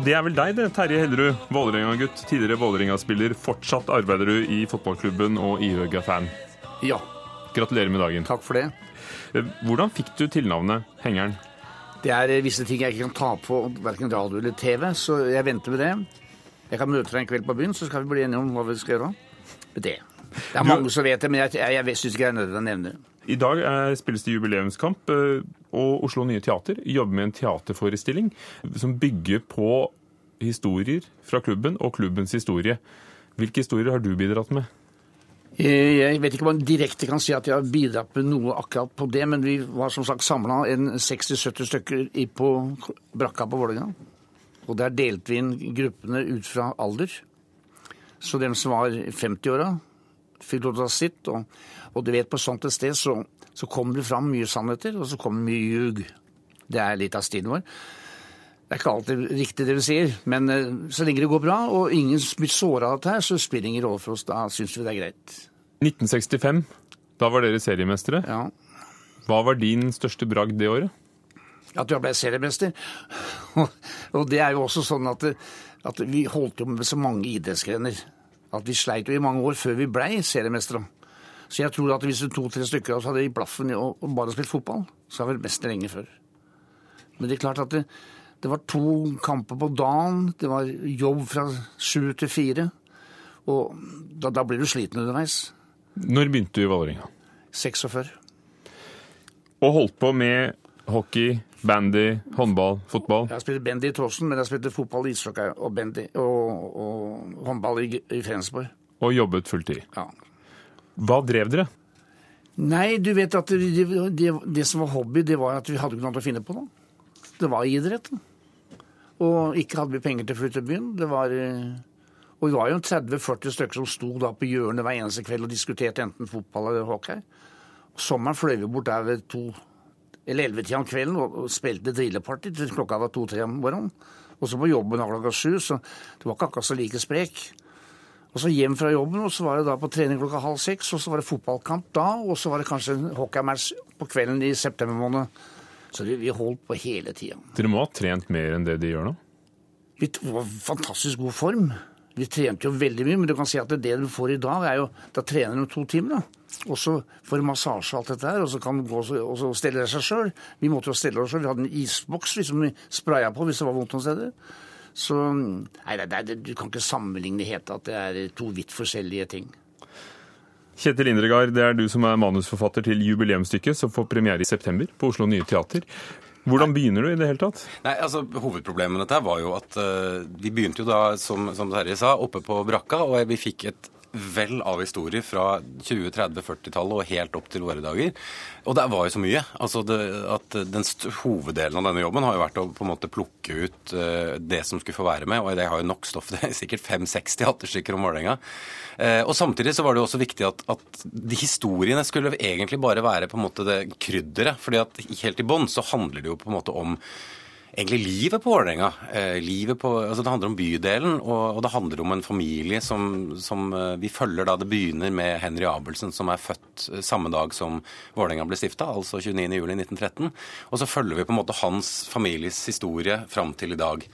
Og det er vel deg, det, Terje Hellerud, Vålerenga-gutt, tidligere Vålerenga-spiller. Fortsatt arbeider du i fotballklubben og ihuga-fan. Ja. Gratulerer med dagen. Takk for det. Eh, hvordan fikk du tilnavnet Hengeren? Det er eh, visse ting jeg ikke kan ta på verken radio eller TV, så jeg venter med det. Jeg kan møte deg en kveld på byen, så skal vi bli enige om hva vi skal gjøre det. Det er mange som vet det, men jeg, jeg, jeg syns ikke det er nødvendig å nevne det. I dag er, spilles det jubileumskamp, og Oslo Nye Teater jobber med en teaterforestilling som bygger på historier fra klubben og klubbens historie. Hvilke historier har du bidratt med? Jeg vet ikke om man direkte kan si at jeg har bidratt med noe akkurat på det, men vi var som sagt samla 60-70 stykker på brakka på Vålerenga. Og der delte vi inn gruppene ut fra alder. Så dem som var 50-åra, fikk lov til å ha sitt. Og, og, du vet, på sånt et sted så, så kommer det fram mye sannheter, og så kommer mye ljug. Det er litt av stilen vår. Det er ikke alltid riktig det vi sier, men så lenge det går bra og ingen blir såra av dette, her, så spiller det ingen rolle for oss. Da syns vi det er greit. 1965, da var dere seriemestere. Ja. Hva var din største bragd det året? At jeg ble seriemester. og det er jo også sånn at, at vi holdt jo med så mange idrettsgrener. At vi sleit jo i mange år før vi blei seriemestere. Så jeg tror at hvis to-tre stykker av oss hadde i blaffen og, å bare spilt fotball, så hadde vi mester lenge før. Men det er klart at det, det var to kamper på dagen, det var jobb fra sju til fire. Og da, da blir du sliten underveis. Når begynte du i Vålerenga? 46. Og holdt på med hockey, bandy, håndball, fotball? Jeg har spilt bandy i Tåsen, men jeg spilte fotball, ishockey og bandy og, og håndball i, i Fredensborg. Og jobbet fulltid? Ja. Hva drev dere? Nei, du vet at det, det, det, som var hobby, det var at vi hadde ikke noe annet å finne på. da. Det var idretten. Og ikke hadde vi penger til å flytte byen. Det var... Og vi var jo 30-40 stykker som sto da på hjørnet hver eneste kveld og diskuterte enten fotball eller hockey. Sommeren fløy vi bort der ved to eller elleve-tida om kvelden og, spilte drilleparty til klokka var to-tre om morgenen. Og så på jobben klokka sju, så det var ikke akkurat så like sprek. Og så hjem fra jobben, og så var det da på trening klokka halv seks, og så var det fotballkamp da, og så var det kanskje en hockeymatch på kvelden i september måned. Så vi, vi holdt på hele tida. Dere må ha trent mer enn det de gjør nå? Vi var i fantastisk god form. Vi trente jo veldig mye, men du kan si at det du får i dag, er jo Da trener du to timer, da. Og så får du massasje og alt dette her, og så kan du gå og så stelle seg sjøl. Vi måtte jo stelle oss sjøl. Vi hadde en isboks liksom, vi spraya på hvis det var vondt noen steder. Så Nei, nei, du kan ikke sammenligne helt at det er to vidt forskjellige ting. Kjetil Indregard, det er du som er manusforfatter til jubileumsstykket som får premiere i september på Oslo Nye Teater. Hvordan begynner du i det hele tatt? Nei, altså Hovedproblemet med dette var jo at uh, vi begynte jo da, som, som Terje sa, oppe på brakka, og vi fikk et vel av historier fra 20-, 30-, 40-tallet og helt opp til våre dager. Og det var jo så mye. Altså det, at Den hoveddelen av denne jobben har jo vært å på en måte plukke ut uh, det som skulle få være med, og det har jo nok stoff. Det er sikkert 5-60 teaterstykker om Vålerenga. Uh, og samtidig så var det jo også viktig at, at de historiene skulle egentlig bare være på en måte det krydderet. fordi at helt i bånn så handler det jo på en måte om egentlig livet på Vålerenga. Eh, altså det handler om bydelen, og, det handler om en familie som, som eh, vi følger da det begynner med Henry Abelsen, som er født eh, samme dag som Vålerenga ble stifta, altså 29.07.1913. Og så følger vi på en måte hans families historie fram til i dag.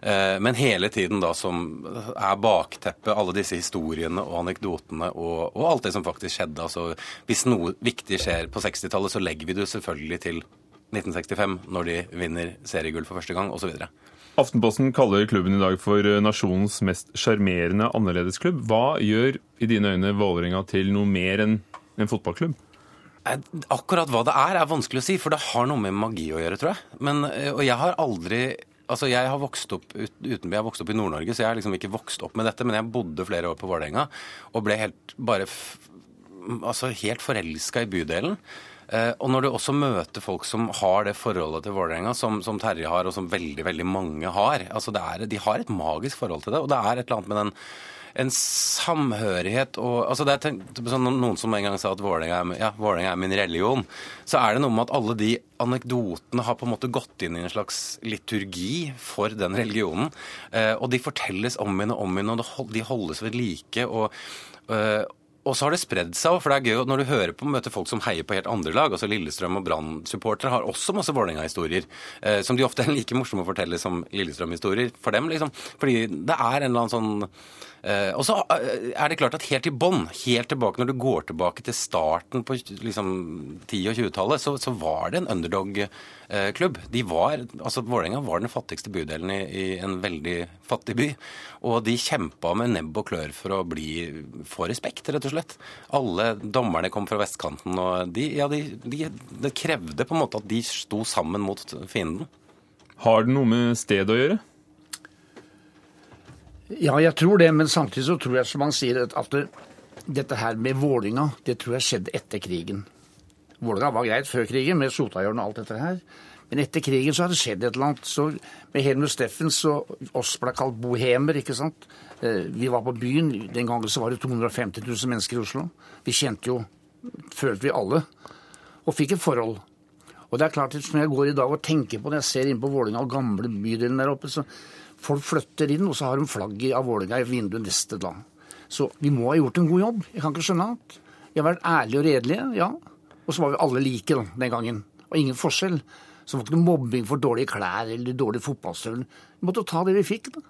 Men hele tiden da som er bakteppet, alle disse historiene og anekdotene og, og alt det som faktisk skjedde. altså Hvis noe viktig skjer på 60-tallet, så legger vi det selvfølgelig til 1965, når de vinner seriegull for første gang, osv. Aftenposten kaller klubben i dag for nasjonens mest sjarmerende annerledesklubb. Hva gjør i dine øyne Vålerenga til noe mer enn en fotballklubb? Eh, akkurat hva det er, er vanskelig å si, for det har noe med magi å gjøre, tror jeg. Men, eh, og jeg har aldri Altså, Jeg har vokst opp utenby, jeg har vokst opp i Nord-Norge, så jeg har liksom ikke vokst opp med dette. Men jeg bodde flere år på Vålerenga og ble helt bare altså helt forelska i bydelen. Eh, og når du også møter folk som har det forholdet til Vålerenga som, som, Terje har, og som veldig veldig mange har altså er, De har et magisk forhold til det. Og det er et eller annet med den en samhørighet og altså det er tenkt, sånn, Noen som en gang sa at Vålerenga er, ja, er min religion. Så er det noe med at alle de anekdotene har på en måte gått inn i en slags liturgi for den religionen. Eh, og de fortelles om igjen og om igjen, og de holdes ved like. og, eh, Og så har det spredd seg for det er gøy når du hører på møter folk som heier på helt andre lag. altså Lillestrøm og Brann-supportere har også masse Vålerenga-historier, eh, som de ofte er like morsomme å fortelle som Lillestrøm-historier for dem. liksom. Fordi det er en eller annen sånn og så eh, er det klart at helt i bånn, helt tilbake når du går tilbake til starten på liksom, 10- og 20-tallet, så, så, var det en underdog-klubb. De var, altså Vålerenga var den fattigste bydelen i, i, en veldig fattig by. Og de kjempa med nebb og klør for å bli, få respekt, rett og slett. Alle dommerne kom fra vestkanten, og de, ja, de, de, det krevde på en måte at de sto sammen mot fienden. Har det noe med stedet å gjøre? Ja, jeg tror det, men samtidig så tror jeg, som han sier, at det, dette her med Vålinga, det tror jeg skjedde etter krigen. Vålinga var greit før krigen, med Sotajorden og alt dette her. Men etter krigen så har det skjedd et eller annet. Så med Helmut Steffens og oss ble kalt bohemer, ikke sant. Eh, vi var på byen. Den gangen så var det 250 000 mennesker i Oslo. Vi kjente jo, følte vi alle, og fikk et forhold. Og det er klart, når jeg går i dag og tenker på det, jeg ser inn på Vålinga og gamle bydelen der oppe, så Folk flytter inn, og så har de flagget av Vålerenga i vinduet neste dag. Så vi må ha gjort en god jobb. Jeg kan ikke skjønne annet. Vi har vært ærlige og redelige, ja. Og så var vi alle like da, den gangen. Og ingen forskjell. Så det var ikke noe mobbing for dårlige klær eller dårlige fotballstøvler. Vi måtte ta det vi fikk, da.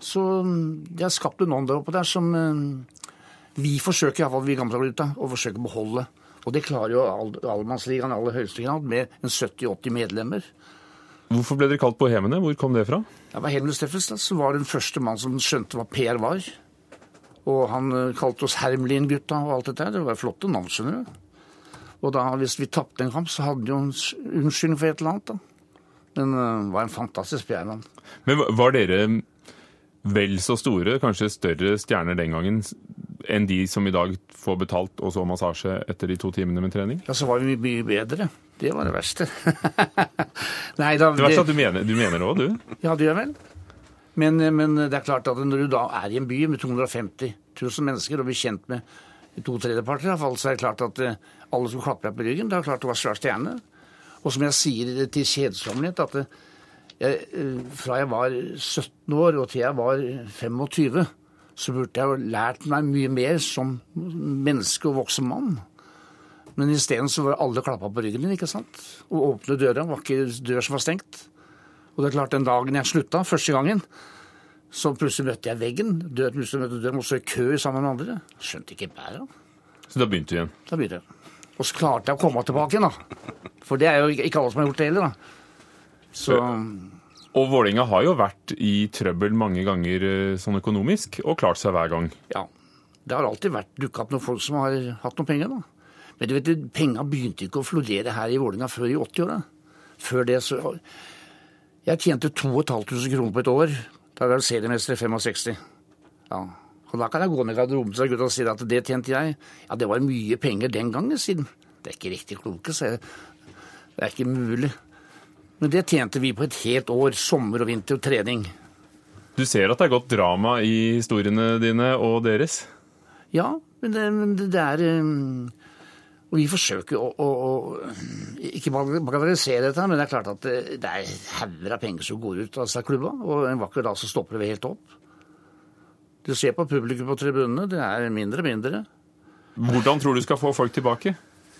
Så mm, det er skapt en der oppe der som uh, vi forsøker, iallfall vi gamle gutta, å forsøke å beholde. Og det klarer jo Allemannsligaen i aller høyeste grad, med en 70-80 medlemmer. Hvorfor ble dere kalt Bohemene? Hvor kom det fra? Det var Helmut Steffensen som var den første mann som skjønte hva Per var. Og han uh, kalte oss Hermelin-gutta og alt dette. Det var flotte navn, skjønner du. Og da, hvis vi tapte en kamp, så hadde de jo en unnskyldning for et eller annet. da. Men uh, det var en fantastisk PR-mann. Men var dere vel så store, kanskje større stjerner den gangen enn de som i dag får betalt og så massasje etter de to timene med trening? Ja, så var vi mye bedre. Det var det verste. Nei, da, det verste at du mener, du mener det òg, du? Ja, det gjør vel. Men, men, det er klart at når du da er i en by med 250 000 mennesker og blir kjent med to tredjeparter, så er det klart at eh, alle som klapper deg på ryggen, det er klart du var svær stjerne. Og som jeg sier til kjedsommelighet, at eh, jeg, eh, fra jeg var 17 år og til jeg var 25, så burde jeg jo lært meg mye mer som menneske og voksen mann. Men isteden så var alle klappa på ryggen din, ikke sant? Og åpne døra. var ikke dør som var stengt. Og det er klart, den dagen jeg slutta, første gangen, så plutselig møtte jeg veggen. Død, plutselig møtte døren, og så i kø sammen med andre. Skjønte ikke bæret. Så da begynte du igjen? Da begynte jeg. Og så klarte jeg å komme tilbake igjen, da. For det er jo ikke alle som har gjort det heller, da. Så... Og Vålinga har jo vært i trøbbel mange ganger eh, sånn økonomisk, og klart seg hver gang. Ja. Det har alltid vært dukka opp noen folk som har hatt noen penger, da. Men du vet, penga begynte ikke å florere her i Vålerenga før i 80-åra. Før det så Jeg tjente 2500 kroner på et år. Da var jeg seriemester i 65. Ja. Og da kan jeg gå ned i garderoben til gutta og si at det tjente jeg. Ja, det var mye penger den gangen, siden. Det er ikke riktig kloke, sa jeg. Det er ikke mulig. Men det tjente vi på et helt år. Sommer og vinter og trening. Du ser at det er godt drama i historiene dine og deres? Ja, men det, men det er um, og vi forsøker å, å, å ikke bagatellisere dette, men det er klart at det, det er hauger av penger som går ut av disse klubba, og en vakker dag så stopper det helt opp. Du ser på publikum på tribunene, det er mindre og mindre. Hvordan tror du skal få folk tilbake?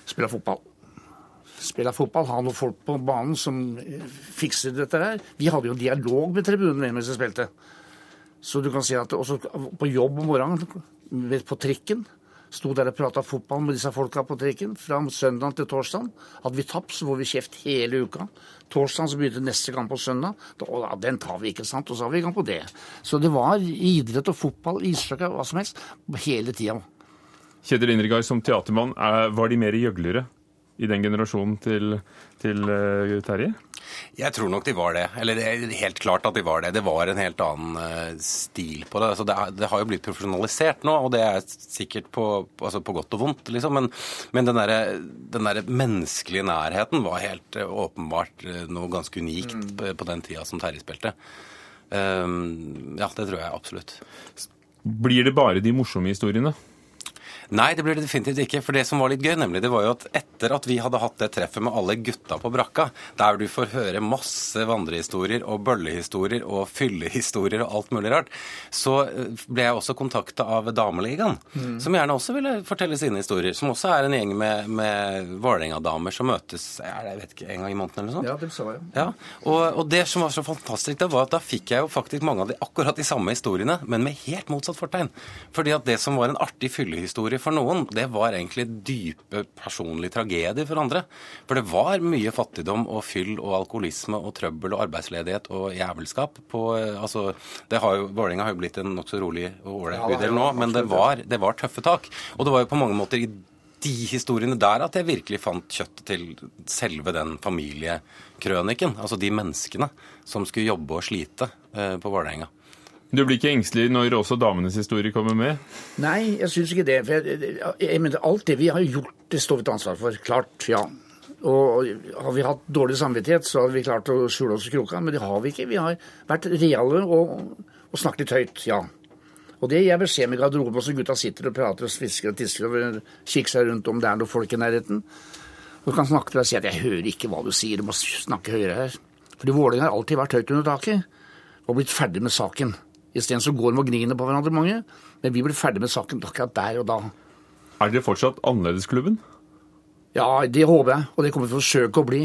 Spille fotball. Spille fotball, ha noen folk på banen som fikser dette her. Vi hadde jo dialog med tribunene mens vi spilte. Så du kan si at også på jobb om morgenen, på trikken sto der og prata fotball med disse folka på trikken fra søndag til torsdag. Hadde vi tapt, så får vi kjeft hele uka. Torsdag så begynte neste kamp på søndag. Da, da, den tar vi, ikke sant. Og så har vi i gang på det. Så det var idrett og fotball, ishockey, hva som helst, hele tida. Kjetil Indregard, som teatermann, var de mer gjøglere i den generasjonen til, til uh, Terje? Jeg tror nok de var det. Eller det er helt klart at de var det. Det var en helt annen uh, stil på det. Altså, det, det, har jo blitt profesjonalisert nå, og det er sikkert på, altså på godt og vondt, liksom. Men, men den derre der menneskelige nærheten var helt uh, åpenbart noe ganske unikt mm. på, på, den tida som Terje spilte. Um, ja, det tror jeg absolutt. Blir det bare de morsomme historiene? Nei, det blir det definitivt ikke. For det som var litt gøy, nemlig, det var jo at etter at vi hadde hatt det treffet med alle gutta på brakka, der du får høre masse vandrehistorier og bøllehistorier og fyllehistorier og alt mulig rart, så eh, ble jeg også kontakta av Dameligaen, mm. som gjerne også ville fortelle sine historier. Som også er en gjeng med, med Vålerenga-damer som møtes jeg vet ikke, en gang i måneden eller noe sånt. Ja, det så jeg. Ja, og, og, det som var så fantastisk, det var at da fikk jeg jo faktisk mange av de akkurat de samme historiene, men med helt motsatt fortegn. Fordi at det som var en artig fyllehistorie for noen, det var egentlig dype personlige tragedier for andre. For det var mye fattigdom og fyll og alkoholisme og trøbbel og arbeidsledighet og jævelskap på altså, det har jo, Vålerenga har jo blitt en nokså rolig og ålreit bydel nå, men det var, det var tøffe tak. Og det var jo på mange måter i de historiene der at jeg virkelig fant kjøttet til selve den familiekrøniken. Altså de menneskene som skulle jobbe og slite eh, på Vålerenga. Du blir ikke engstelig når også damenes historie kommer med? Nei, jeg syns ikke det. For jeg, jeg mener, alt det vi har gjort, det står vi til ansvar for. Klart, ja. Og har vi hatt dårlig samvittighet, så har vi klart å skjule oss i kroka. Men det har vi ikke. Vi har vært reale og, og snakket litt høyt, ja. Og det gir jeg beskjed med garderoben, så gutta sitter og prater og svisker og tisser og kikker seg rundt om det er noen folk i nærheten. Og kan snakke til deg og si at 'jeg hører ikke hva du sier, du må snakke høyere her'. Fordi Vålerenga har alltid vært høyt under taket og blitt ferdig med saken. Isteden så går de og gniner på hverandre mange, men vi blir ferdig med saken akkurat der og da. Er dere fortsatt annerledesklubben? Ja, det håper jeg, og det kommer vi til å forsøke å bli.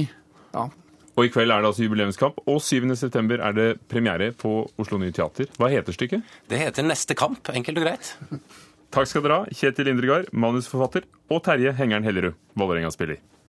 Ja. Og i kveld er det altså jubileumskamp, og 7.9 er det premiere på Oslo Nye Teater. Hva heter stykket? Det heter Neste kamp, enkelt og greit. Takk skal dere ha, Kjetil Indregard, manusforfatter, og Terje Hengeren Hellerud, Vålerenga-spiller.